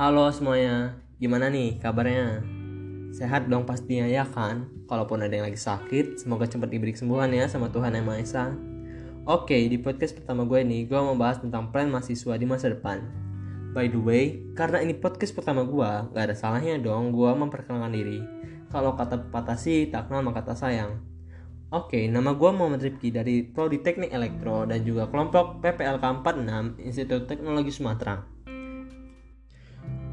Halo semuanya, gimana nih kabarnya? Sehat dong pastinya ya kan? Kalaupun ada yang lagi sakit, semoga cepat diberi kesembuhan ya sama Tuhan Yang Maha Esa. Oke, di podcast pertama gue nih, gue mau bahas tentang plan mahasiswa di masa depan. By the way, karena ini podcast pertama gue, gak ada salahnya dong gue memperkenalkan diri. Kalau kata pepatah sih, tak kenal maka tak sayang. Oke, nama gue Muhammad Rifki dari Prodi Teknik Elektro dan juga kelompok PPLK 46 Institut Teknologi Sumatera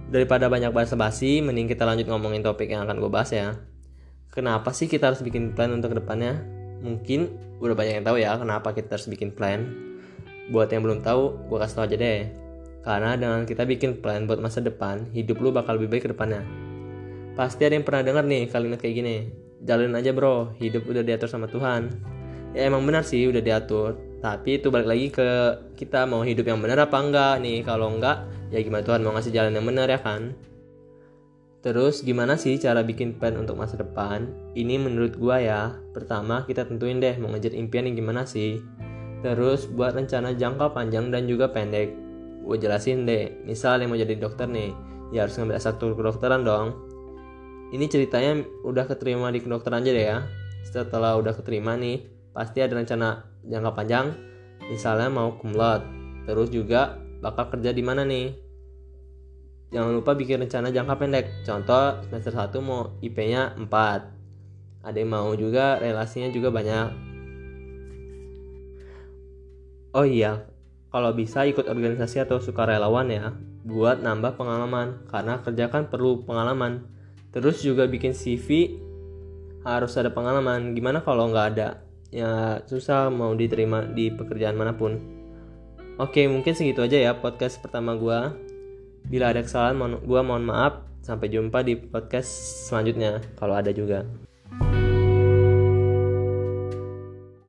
daripada banyak bahasa basi, mending kita lanjut ngomongin topik yang akan gue bahas ya. Kenapa sih kita harus bikin plan untuk ke depannya? Mungkin udah banyak yang tahu ya kenapa kita harus bikin plan. Buat yang belum tahu, gue kasih tau aja deh. Karena dengan kita bikin plan buat masa depan, hidup lu bakal lebih baik ke depannya. Pasti ada yang pernah dengar nih kalimat kayak gini. Jalanin aja bro, hidup udah diatur sama Tuhan. Ya emang benar sih udah diatur, tapi itu balik lagi ke kita mau hidup yang benar apa enggak nih. Kalau enggak ya gimana Tuhan mau ngasih jalan yang benar ya kan? Terus gimana sih cara bikin plan untuk masa depan? Ini menurut gua ya. Pertama kita tentuin deh mau ngejar impian yang gimana sih. Terus buat rencana jangka panjang dan juga pendek. Gue jelasin deh misal yang mau jadi dokter nih ya harus ngambil S1 kedokteran dong. Ini ceritanya udah keterima di kedokteran aja deh ya. Setelah udah keterima nih pasti ada rencana jangka panjang misalnya mau kumlot terus juga bakal kerja di mana nih? Jangan lupa bikin rencana jangka pendek. Contoh semester 1 mau IP-nya 4 ada yang mau juga relasinya juga banyak. Oh iya kalau bisa ikut organisasi atau sukarelawan ya buat nambah pengalaman. Karena kerja kan perlu pengalaman. Terus juga bikin CV harus ada pengalaman. Gimana kalau nggak ada ya susah mau diterima di pekerjaan mana pun. Oke, mungkin segitu aja ya podcast pertama gue. Bila ada kesalahan, gue mohon maaf. Sampai jumpa di podcast selanjutnya, kalau ada juga.